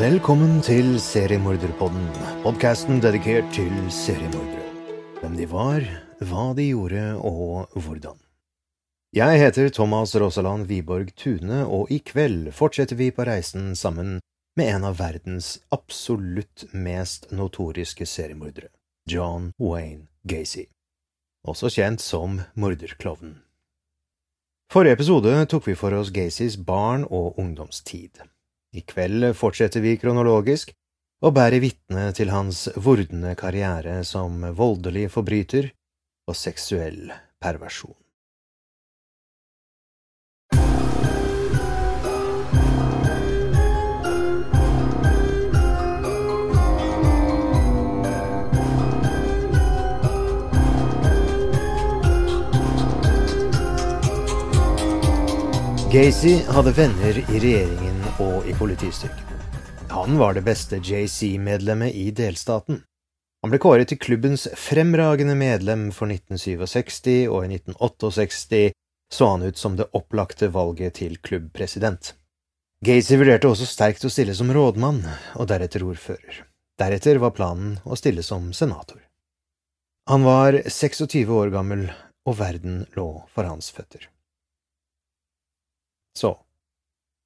Velkommen til Seriemorderpodden, podkasten dedikert til seriemordere. Hvem de var, hva de gjorde og hvordan. Jeg heter Thomas Rosaland Wiborg Tune, og i kveld fortsetter vi på reisen sammen med en av verdens absolutt mest notoriske seriemordere, John Wayne Gacy, også kjent som morderklovnen. Forrige episode tok vi for oss Gacys barn- og ungdomstid. I kveld fortsetter vi kronologisk og bærer vitne til hans vordende karriere som voldelig forbryter og seksuell perversjon. Gacy hadde venner i regjeringen og i politistyrken. Han var det beste JC-medlemmet i delstaten. Han ble kåret til klubbens fremragende medlem for 1967, og i 1968 så han ut som det opplagte valget til klubbpresident. Gacy vurderte også sterkt å stille som rådmann, og deretter ordfører. Deretter var planen å stille som senator. Han var 26 år gammel, og verden lå for hans føtter. Så,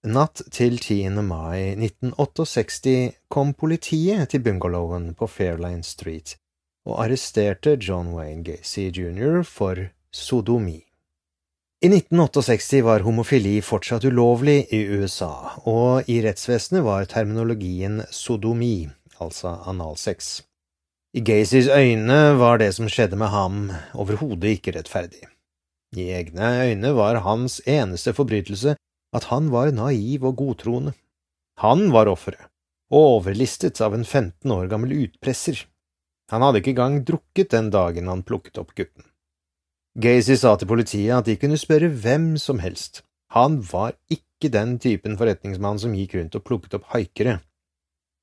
natt til 10. mai 1968 kom politiet til bungalowen på Fairline Street og arresterte John Wayne Gacy jr. for sodomi. I 1968 var homofili fortsatt ulovlig i USA, og i rettsvesenet var terminologien sodomi, altså analsex. I Gacys øyne var det som skjedde med ham, overhodet ikke rettferdig. I egne øyne var hans eneste forbrytelse at han var naiv og godtroende. Han var offeret, og overlistet av en 15 år gammel utpresser. Han hadde ikke engang drukket den dagen han plukket opp gutten. Gacy sa til politiet at de kunne spørre hvem som helst. Han var ikke den typen forretningsmann som gikk rundt og plukket opp haikere.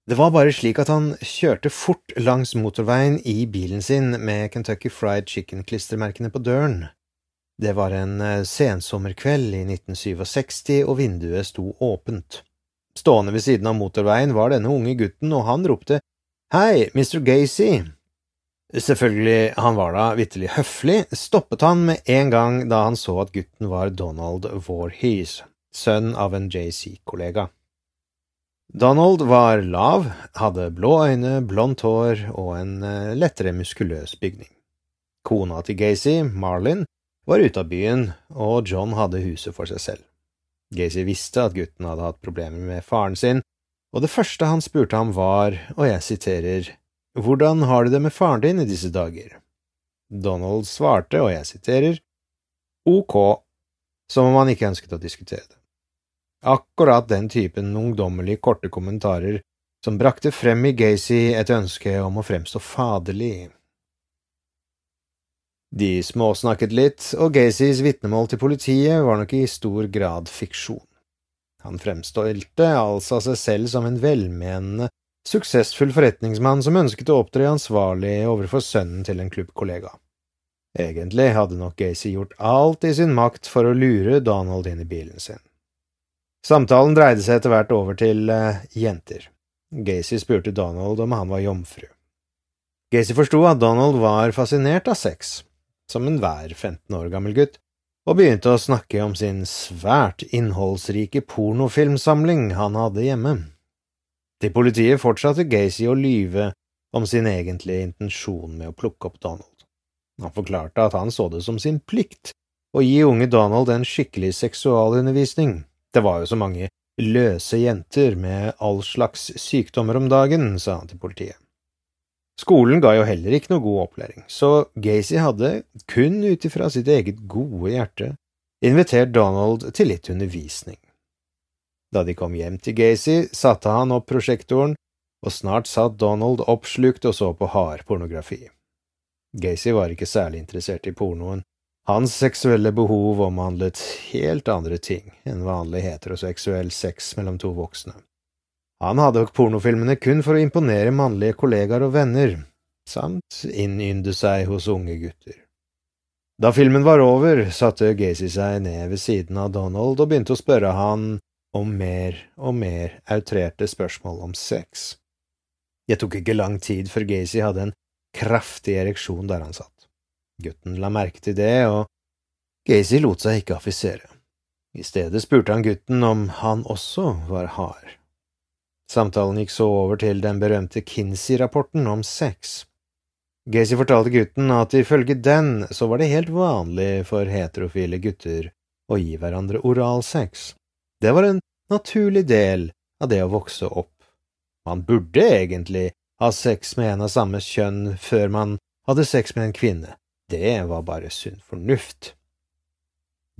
Det var bare slik at han kjørte fort langs motorveien i bilen sin med Kentucky Fried Chicken-klistremerkene på døren. Det var en eh, sensommerkveld i 1967, og vinduet sto åpent. Stående ved siden av motorveien var denne unge gutten, og han ropte Hei, Mr. Gacy! Selvfølgelig, han var da vitterlig høflig, stoppet han med en gang da han så at gutten var Donald Voorhees, sønn av en JC-kollega. Donald var lav, hadde blå øyne, blondt hår og en eh, lettere muskuløs bygning. Kona til Gacy, Marlin, var ute av byen, og John hadde huset for seg selv. Gacy visste at gutten hadde hatt problemer med faren sin, og det første han spurte ham var, og jeg siterer, Hvordan har du det med faren din i disse dager? Donald svarte, og jeg siterer, Ok, som om han ikke ønsket å diskutere det. Akkurat den typen ungdommelig korte kommentarer som brakte frem i Gacy et ønske om å fremstå faderlig. De småsnakket litt, og Gacys vitnemål til politiet var nok i stor grad fiksjon. Han fremstilte altså seg selv som en velmenende, suksessfull forretningsmann som ønsket å opptre ansvarlig overfor sønnen til en klubbkollega. Egentlig hadde nok Gacy gjort alt i sin makt for å lure Donald inn i bilen sin. Samtalen dreide seg etter hvert over til uh, jenter. Gacy spurte Donald om han var jomfru. Gacy forsto at Donald var fascinert av sex, som enhver 15 år gammel gutt, og begynte å snakke om sin svært innholdsrike pornofilmsamling han hadde hjemme. Til politiet fortsatte Gacy å lyve om sin egentlige intensjon med å plukke opp Donald. Han forklarte at han så det som sin plikt å gi unge Donald en skikkelig seksualundervisning. Det var jo så mange løse jenter med all slags sykdommer om dagen, sa han til politiet. Skolen ga jo heller ikke noe god opplæring, så Gacy hadde, kun ut ifra sitt eget gode hjerte, invitert Donald til litt undervisning. Da de kom hjem til Gacy, satte han opp prosjektoren, og snart satt Donald oppslukt og så på hardpornografi. Gacy var ikke særlig interessert i pornoen, hans seksuelle behov omhandlet helt andre ting enn vanlig heteroseksuell sex mellom to voksne. Han hadde pornofilmene kun for å imponere mannlige kollegaer og venner, samt innynde seg hos unge gutter. Da filmen var over, satte Gacy seg ned ved siden av Donald og begynte å spørre han om mer og mer outrerte spørsmål om sex. Det tok ikke lang tid før Gacy hadde en kraftig ereksjon der han satt. Gutten la merke til det, og Gacy lot seg ikke affisere. I stedet spurte han gutten om han også var hard. Samtalen gikk så over til den berømte Kinsey-rapporten om sex. Gacy fortalte gutten at ifølge den så var det helt vanlig for heterofile gutter å gi hverandre oralsex. Det var en naturlig del av det å vokse opp. Man burde egentlig ha sex med en av samme kjønn før man hadde sex med en kvinne, det var bare sunn fornuft.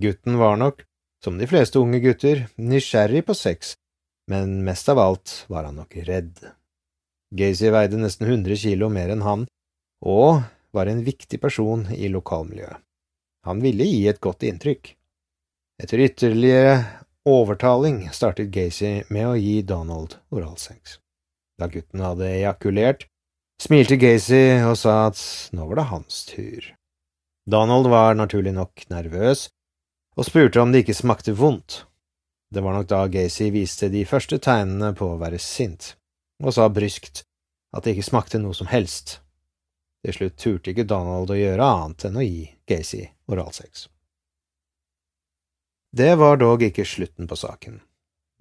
Gutten var nok, som de fleste unge gutter, nysgjerrig på sex, men mest av alt var han nok redd. Gacy veide nesten 100 kilo mer enn han, og var en viktig person i lokalmiljøet. Han ville gi et godt inntrykk. Etter ytterligere overtaling startet Gacy med å gi Donald oralsex. Da gutten hadde ejakulert, smilte Gacy og sa at nå var det hans tur. Donald var naturlig nok nervøs, og spurte om det ikke smakte vondt. Det var nok da Gacy viste de første tegnene på å være sint, og sa bryskt at det ikke smakte noe som helst. Til slutt turte ikke Donald å gjøre annet enn å gi Gacy oralsex. Det var dog ikke slutten på saken.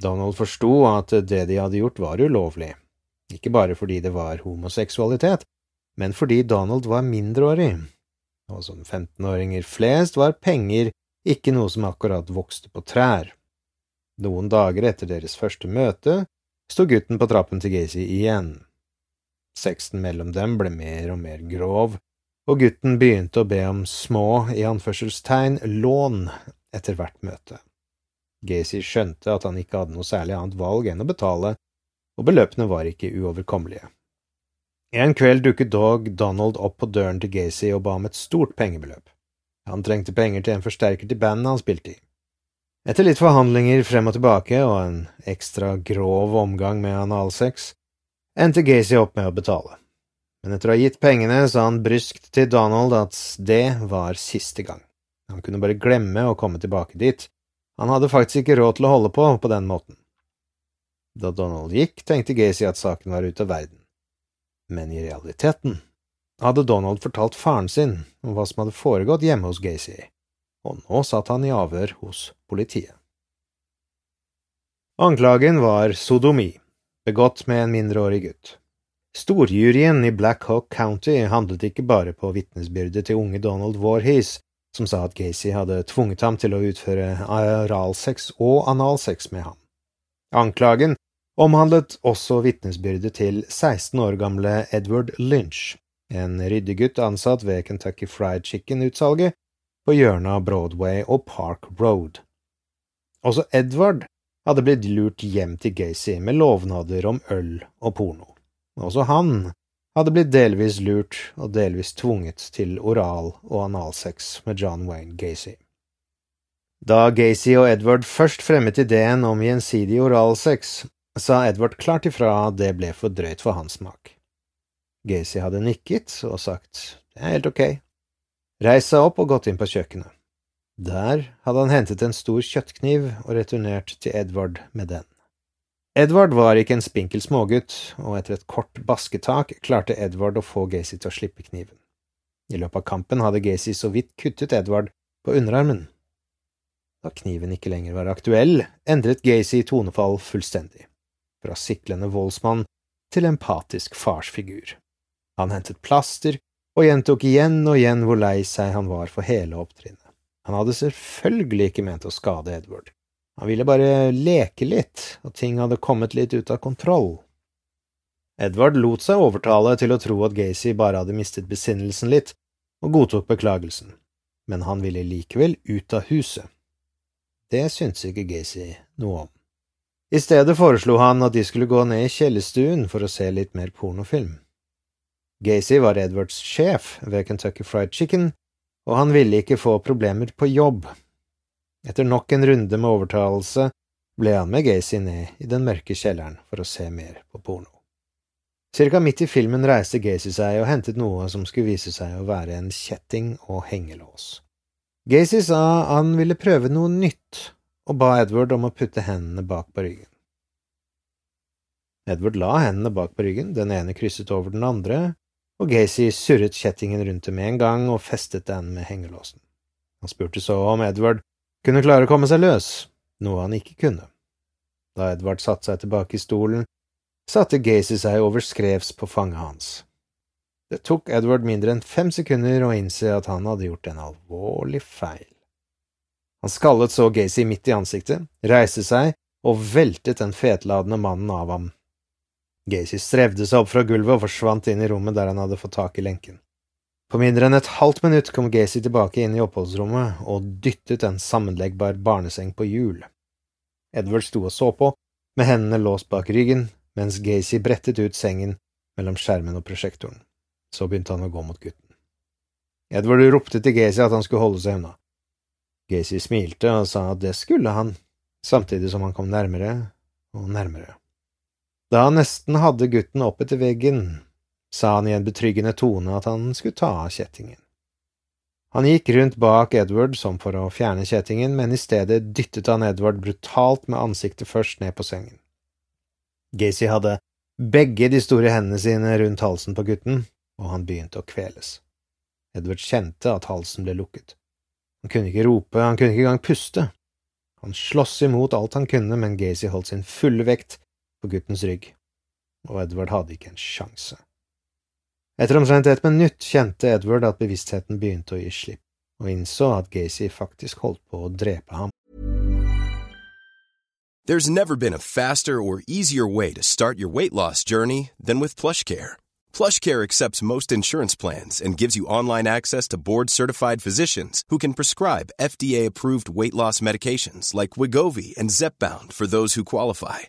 Donald forsto at det de hadde gjort var ulovlig, ikke bare fordi det var homoseksualitet, men fordi Donald var mindreårig og som 15-åringer flest var penger ikke noe som akkurat vokste på trær. Noen dager etter deres første møte sto gutten på trappen til Gacy igjen. Sexen mellom dem ble mer og mer grov, og gutten begynte å be om små, i anførselstegn, lån etter hvert møte. Gacy skjønte at han ikke hadde noe særlig annet valg enn å betale, og beløpene var ikke uoverkommelige. En kveld dukket dog Donald opp på døren til Gacy og ba om et stort pengebeløp. Han trengte penger til en forsterker til bandet han spilte i. Etter litt forhandlinger frem og tilbake og en ekstra grov omgang med analsex, endte Gacy opp med å betale. Men etter å ha gitt pengene sa han bryskt til Donald at det var siste gang. Han kunne bare glemme å komme tilbake dit. Han hadde faktisk ikke råd til å holde på på den måten. Da Donald gikk, tenkte Gacy at saken var ute av verden men i realiteten hadde Donald fortalt faren sin om hva som hadde foregått hjemme hos Gacy, og nå satt han i avhør hos politiet. Anklagen var sodomi, begått med en mindreårig gutt. Storjuryen i Black Hawk County handlet ikke bare på vitnesbyrdet til unge Donald Warhees, som sa at Gacy hadde tvunget ham til å utføre oralsex og analsex med ham. Anklagen omhandlet også vitnesbyrdet til 16 år gamle Edward Lynch, en ryddegutt ansatt ved Kentucky Fried Chicken-utsalget på hjørnet av Broadway og Park Road. Også Edward hadde blitt lurt hjem til Gacy med lovnader om øl og porno. Også han hadde blitt delvis lurt og delvis tvunget til oral- og analsex med John Wayne Gacy. Da Gacy og Edward først fremmet ideen om gjensidig oralsex, sa Edward klart ifra at det ble for drøyt for hans smak. Gacy hadde nikket og sagt det er helt ok, reist seg opp og gått inn på kjøkkenet. Der hadde han hentet en stor kjøttkniv og returnert til Edvard med den. Edvard var ikke en spinkel smågutt, og etter et kort basketak klarte Edvard å få Gacy til å slippe kniven. I løpet av kampen hadde Gacy så vidt kuttet Edvard på underarmen. Da kniven ikke lenger var aktuell, endret Gacy tonefall fullstendig fra siklende voldsmann til empatisk farsfigur. Han hentet plaster og gjentok igjen og igjen hvor lei seg han var for hele opptrinnet. Han hadde selvfølgelig ikke ment å skade Edward. Han ville bare leke litt, og ting hadde kommet litt ut av kontroll. Edward lot seg overtale til å tro at Gacy bare hadde mistet besinnelsen litt, og godtok beklagelsen, men han ville likevel ut av huset. Det syntes ikke Gacy noe om. I stedet foreslo han at de skulle gå ned i kjellerstuen for å se litt mer pornofilm. Gacy var Edwards sjef ved Kentucky Fried Chicken, og han ville ikke få problemer på jobb. Etter nok en runde med overtalelse ble han med Gacy ned i den mørke kjelleren for å se mer på porno. Cirka midt i filmen reiste Gacy seg og hentet noe som skulle vise seg å være en kjetting og hengelås. Gacy sa han ville prøve noe nytt, og ba Edward om å putte hendene bak på ryggen. Edward la hendene bak på ryggen, den ene krysset over den andre, og Gacy surret kjettingen rundt det med en gang og festet den med hengelåsen. Han spurte så om Edward kunne klare å komme seg løs, noe han ikke kunne. Da Edward satte seg tilbake i stolen, satte Gacy seg over skrevs på fanget hans. Det tok Edward mindre enn fem sekunder å innse at han hadde gjort en alvorlig feil. Han skallet så Gacy midt i ansiktet, reiste seg og veltet den fetladende mannen av ham Gacy strevde seg opp fra gulvet og forsvant inn i rommet der han hadde fått tak i lenken. På mindre enn et halvt minutt kom Gacy tilbake inn i oppholdsrommet og dyttet en sammenleggbar barneseng på hjul. Edward sto og så på, med hendene låst bak ryggen, mens Gacy brettet ut sengen mellom skjermen og prosjektoren. Så begynte han å gå mot gutten. Edward ropte til Gacy at han skulle holde seg unna. Gacy smilte og sa at det skulle han, samtidig som han kom nærmere og nærmere. Da han nesten hadde gutten opp etter veggen, sa han i en betryggende tone at han skulle ta av kjettingen. Han gikk rundt bak Edward som for å fjerne kjettingen, men i stedet dyttet han Edward brutalt med ansiktet først ned på sengen. Gacy hadde begge de store hendene sine rundt halsen på gutten, og han begynte å kveles. Edward kjente at halsen ble lukket. Han kunne ikke rope, han kunne ikke engang puste. Han sloss imot alt han kunne, men Gacy holdt sin fulle vekt på guttens rygg, og Edward hadde ikke en sjanse. Etter omtrent et minutt kjente Edward at bevisstheten begynte å gi slipp, og innså at Gacy faktisk holdt på å drepe ham. There's never been a faster or easier way to start your weight loss journey than with PlushCare. PlushCare accepts most insurance plans and gives you online access to board-certified physicians who can prescribe FDA-approved weight loss medications like Wigovi and Zepbound for those who qualify.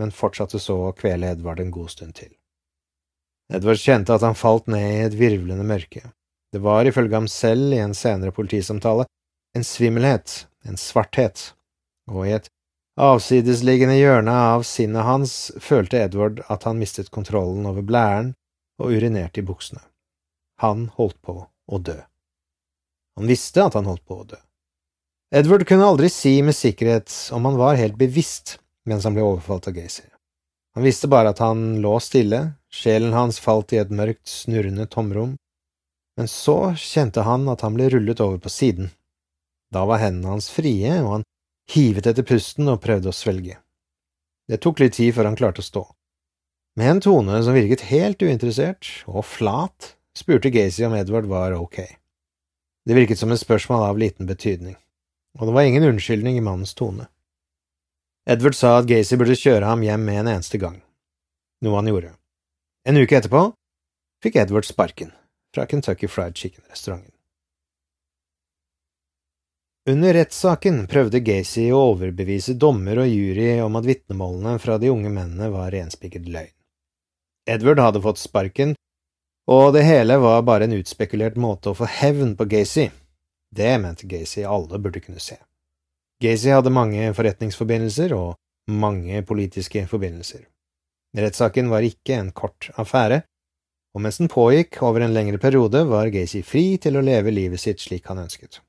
men fortsatte så å kvele Edvard en god stund til. Edvard kjente at han falt ned i et virvlende mørke. Det var ifølge ham selv i en senere politisamtale en svimmelhet, en svarthet, og i et avsidesliggende hjørne av sinnet hans følte Edvard at han mistet kontrollen over blæren og urinerte i buksene. Han holdt på å dø. Han visste at han holdt på å dø. Edward kunne aldri si med sikkerhet om han var helt bevisst mens han ble overfalt av Gacy. Han visste bare at han lå stille, sjelen hans falt i et mørkt, snurrende tomrom, men så kjente han at han ble rullet over på siden. Da var hendene hans frie, og han hivet etter pusten og prøvde å svelge. Det tok litt tid før han klarte å stå. Med en tone som virket helt uinteressert og flat, spurte Gacy om Edward var ok. Det virket som et spørsmål av liten betydning, og det var ingen unnskyldning i mannens tone. Edward sa at Gacy burde kjøre ham hjem med en eneste gang, noe han gjorde. En uke etterpå fikk Edward sparken fra Kentucky Fried Chicken-restauranten. Under rettssaken prøvde Gacy å overbevise dommer og jury om at vitnemålene fra de unge mennene var renspikret løgn. Edward hadde fått sparken, og det hele var bare en utspekulert måte å få hevn på Gacy. Det mente Gacy alle burde kunne se. Gacy hadde mange forretningsforbindelser og mange politiske forbindelser. Rettssaken var ikke en kort affære, og mens den pågikk over en lengre periode, var Gacy fri til å leve livet sitt slik han ønsket.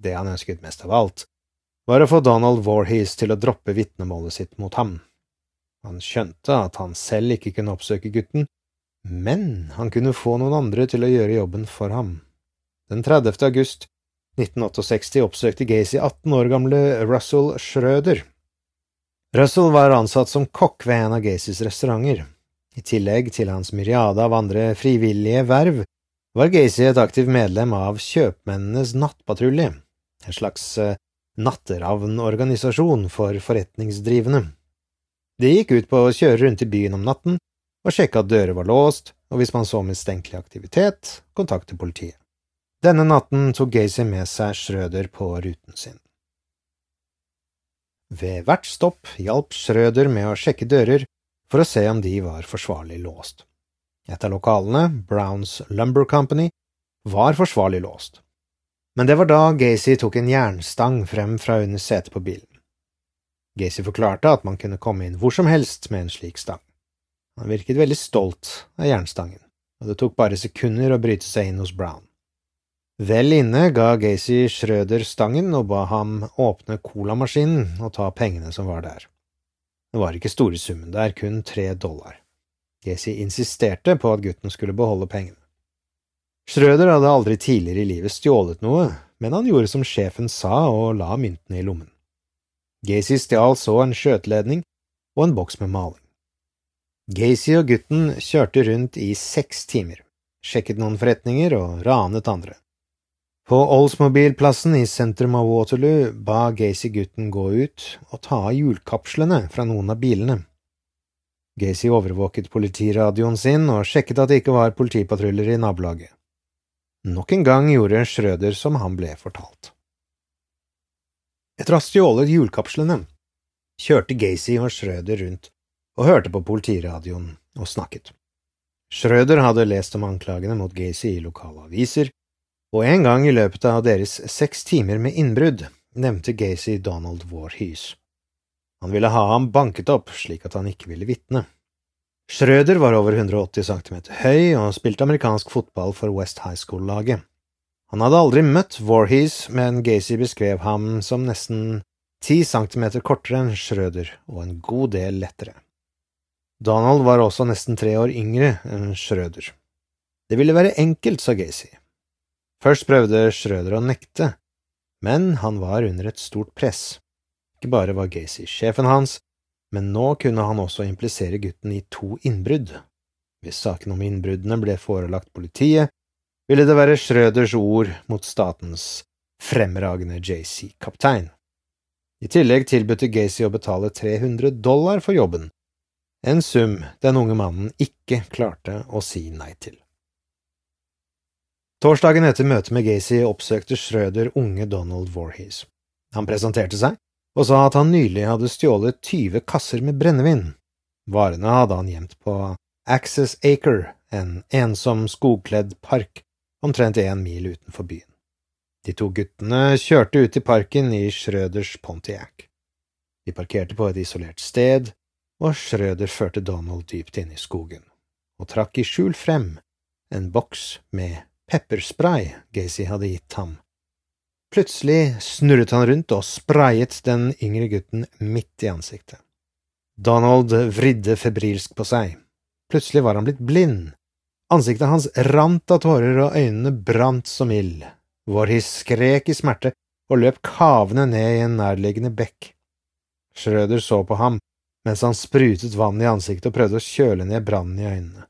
Det han ønsket mest av alt, var å få Donald Warhees til å droppe vitnemålet sitt mot ham. Han skjønte at han selv ikke kunne oppsøke gutten, men han kunne få noen andre til å gjøre jobben for ham. Den 30. august 1968 oppsøkte Gacy 18 år gamle Russell Schrøder. Russell var ansatt som kokk ved en av Gacys restauranter. I tillegg til hans myriade av andre frivillige verv var Gacy et aktivt medlem av Kjøpmennenes nattpatrulje, en slags eh, natteravnorganisasjon for forretningsdrivende. De gikk ut på å kjøre rundt i byen om natten og sjekke at dører var låst, og hvis man så mistenkelig aktivitet, kontakte politiet. Denne natten tok Gacy med seg Schrøder på ruten sin. Ved hvert stopp hjalp Schrøder med å sjekke dører for å se om de var forsvarlig låst. Et av lokalene, Browns Lumber Company, var forsvarlig låst. Men det var da Gacy tok en jernstang frem fra under setet på bilen. Gacy forklarte at man kunne komme inn hvor som helst med en slik stang. Han virket veldig stolt av jernstangen, og det tok bare sekunder å bryte seg inn hos Brown. Vel inne ga Gacy Schrøder stangen og ba ham åpne colamaskinen og ta pengene som var der. Det var ikke store summen der, kun tre dollar. Gacy insisterte på at gutten skulle beholde pengene. Schrøder hadde aldri tidligere i livet stjålet noe, men han gjorde som sjefen sa og la myntene i lommen. Gacy stjal så en skjøteledning og en boks med maling. Gacy og gutten kjørte rundt i seks timer, sjekket noen forretninger og ranet andre. På Oldsmobile-plassen i sentrum av Waterloo ba Gacy gutten gå ut og ta av hjulkapslene fra noen av bilene. Gacy overvåket politiradioen sin og sjekket at det ikke var politipatruljer i nabolaget. Nok en gang gjorde Schrøder som han ble fortalt. Etter å ha stjålet hjulkapslene kjørte Gacy og Schrøder rundt og hørte på politiradioen og snakket. Schrøder hadde lest om anklagene mot Gacy i lokale aviser, og en gang i løpet av deres seks timer med innbrudd nevnte Gacy Donald Warhees. Han ville ha ham banket opp slik at han ikke ville vitne. Schrøder var over 180 cm høy og spilte amerikansk fotball for West High School-laget. Han hadde aldri møtt Warhees, men Gacy beskrev ham som nesten ti centimeter kortere enn Schrøder og en god del lettere. Donald var også nesten tre år yngre enn Schrøder. Det ville være enkelt, sa Gacy. Først prøvde Schrøder å nekte, men han var under et stort press. Ikke bare var Gacy sjefen hans, men nå kunne han også implisere gutten i to innbrudd. Hvis saken om innbruddene ble forelagt politiet, ville det være Schrøders ord mot statens fremragende JC-kaptein. I tillegg tilbød Gacy å betale 300 dollar for jobben, en sum den unge mannen ikke klarte å si nei til. Torsdagen etter møtet med Gacy oppsøkte Schrøder unge Donald Warhees. Han presenterte seg og sa at han nylig hadde stjålet 20 kasser med brennevin. Varene hadde han gjemt på Access Acre, en ensom, skogkledd park omtrent én mil utenfor byen. De to guttene kjørte ut i parken i Schrøders Pontiac. De parkerte på et isolert sted, og Schrøder førte Donald dypt inn i skogen, og trakk i skjul frem en boks med pepperspray Gacy hadde gitt ham. Plutselig snurret han rundt og sprayet den yngre gutten midt i ansiktet. Donald vridde febrilsk på seg. Plutselig var han blitt blind. Ansiktet hans rant av tårer, og øynene brant som ild. Warhis skrek i smerte og løp kavende ned i en nærliggende bekk. Schrøder så på ham mens han sprutet vann i ansiktet og prøvde å kjøle ned brannen i øynene.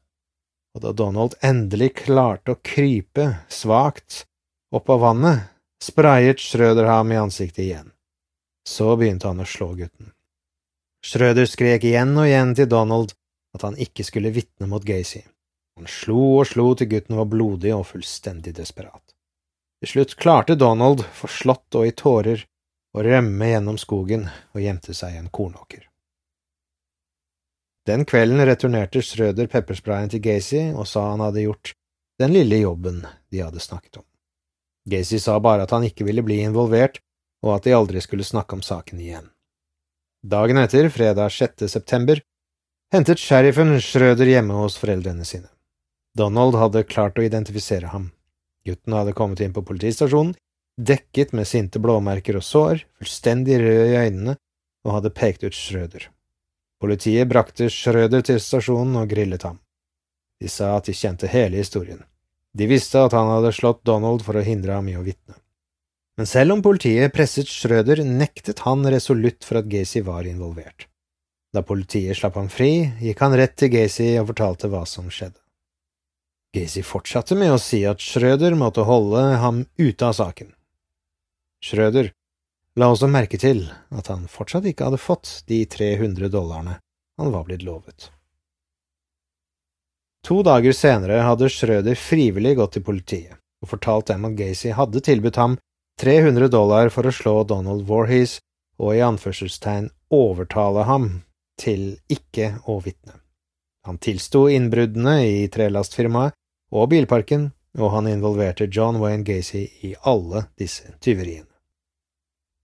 Og da Donald endelig klarte å krype, svakt, opp av vannet, sprayet Schrøder ham i ansiktet igjen. Så begynte han å slå gutten. Schrøder skrek igjen og igjen til Donald at han ikke skulle vitne mot Gacy. Han slo og slo til gutten var blodig og fullstendig desperat. Til slutt klarte Donald, forslått og i tårer, å rømme gjennom skogen og gjemte seg i en kornåker. Den kvelden returnerte Schrøder peppersprayen til Gacy og sa han hadde gjort den lille jobben de hadde snakket om. Gacy sa bare at han ikke ville bli involvert, og at de aldri skulle snakke om saken igjen. Dagen etter, fredag 6. september, hentet sheriffen Schrøder hjemme hos foreldrene sine. Donald hadde klart å identifisere ham. Gutten hadde kommet inn på politistasjonen, dekket med sinte blåmerker og sår, fullstendig rød i øynene, og hadde pekt ut Schrøder. Politiet brakte Schrøder til stasjonen og grillet ham. De sa at de kjente hele historien. De visste at han hadde slått Donald for å hindre ham i å vitne. Men selv om politiet presset Schrøder, nektet han resolutt for at Gacy var involvert. Da politiet slapp ham fri, gikk han rett til Gacy og fortalte hva som skjedde. Gacy fortsatte med å si at Schrøder måtte holde ham ute av saken. Schrøder la også merke til at han fortsatt ikke hadde fått de 300 dollarene han var blitt lovet. To dager senere hadde Schrøder frivillig gått til politiet og fortalt dem at Gacy hadde tilbudt ham 300 dollar for å slå Donald Warhees og i anførselstegn overtale ham til ikke å vitne. Han tilsto innbruddene i trelastfirmaet og bilparken, og han involverte John Wayne Gacy i alle disse tyveriene.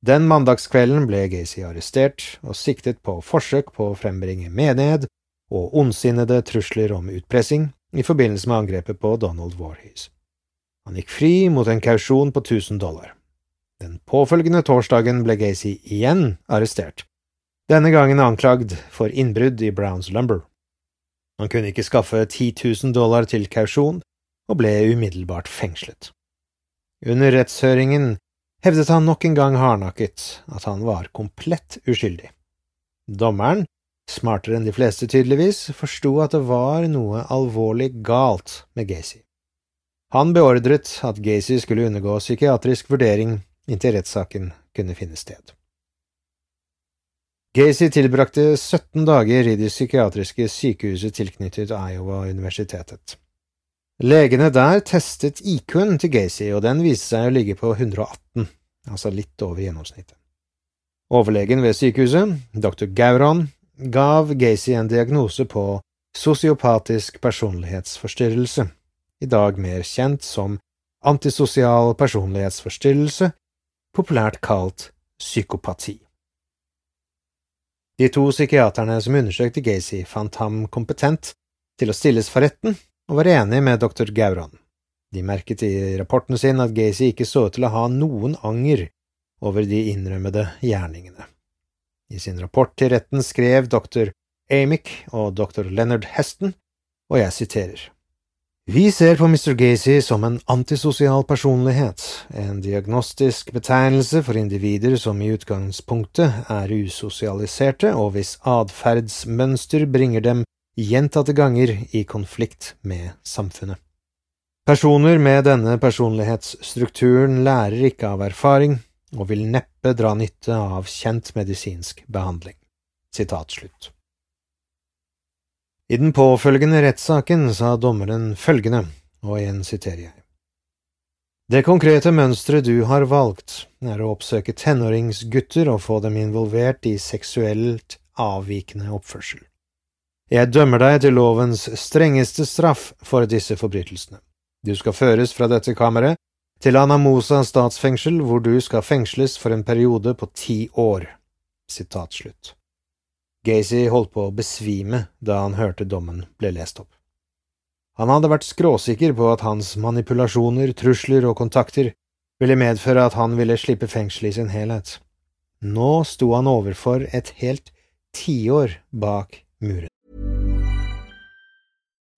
Den mandagskvelden ble Gacy arrestert og siktet på forsøk på å frembringe menighet og ondsinnede trusler om utpressing i forbindelse med angrepet på Donald Warhees. Han gikk fri mot en kausjon på 1000 dollar. Den påfølgende torsdagen ble Gacy igjen arrestert, denne gangen anklagd for innbrudd i Browns Lumber. Han kunne ikke skaffe 10 000 dollar til kausjon, og ble umiddelbart fengslet. Under rettshøringen hevdet han nok en gang hardnakket at han var komplett uskyldig. Dommeren, smartere enn de fleste tydeligvis, forsto at det var noe alvorlig galt med Gacy. Han beordret at Gacy skulle undergå psykiatrisk vurdering inntil rettssaken kunne finne sted. Gacy tilbrakte 17 dager i det psykiatriske sykehuset tilknyttet Iowa-universitetet. Legene der testet IQ-en til Gacy, og den viste seg å ligge på 118, altså litt over gjennomsnittet. Overlegen ved sykehuset, dr. Gauron, gav Gacy en diagnose på sosiopatisk personlighetsforstyrrelse, i dag mer kjent som antisosial personlighetsforstyrrelse, populært kalt psykopati. De to psykiaterne som undersøkte Gacy, fant ham kompetent til å stilles for retten og var enig med doktor Gauran. De merket i rapporten sin at Gacy ikke så ut til å ha noen anger over de innrømmede gjerningene. I sin rapport til retten skrev doktor Amick og doktor Leonard Heston, og jeg siterer. Vi ser på Mr. Gacy som en antisosial personlighet, en diagnostisk betegnelse for individer som i utgangspunktet er usosialiserte og hvis atferdsmønster bringer dem gjentatte ganger i konflikt med samfunnet. Personer med denne personlighetsstrukturen lærer ikke av erfaring og vil neppe dra nytte av kjent medisinsk behandling. Sitat slutt. I den påfølgende rettssaken sa dommeren følgende, og igjen siterer jeg. Det konkrete mønsteret du har valgt, er å oppsøke tenåringsgutter og få dem involvert i seksuelt avvikende oppførsel. Jeg dømmer deg til lovens strengeste straff for disse forbrytelsene. Du skal føres fra dette kammeret til Anamosa statsfengsel, hvor du skal fengsles for en periode på ti år. Slutt. Gacy holdt på å besvime da han hørte dommen ble lest opp. Han hadde vært skråsikker på at hans manipulasjoner, trusler og kontakter ville medføre at han ville slippe fengsel i sin helhet. Nå sto han overfor et helt tiår bak muren.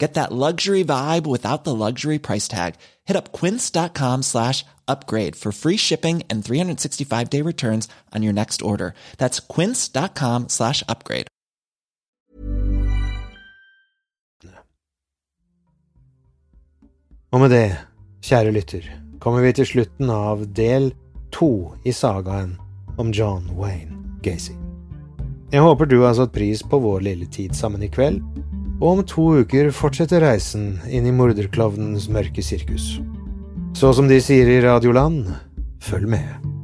Get that luxury vibe without the luxury price tag. Hit up quince.com slash upgrade for free shipping and 365 day returns on your next order. That's quince.com slash upgrade. Og med det, kjære lytter, kommer vi til slutten av del 2 i sagaen om John Wayne Gacy. Jeg håper du har satt pris på vår lille tid sammen i kveld og om to uker fortsetter reisen inn i morderklovnens mørke sirkus. Så som de sier i Radioland, følg med.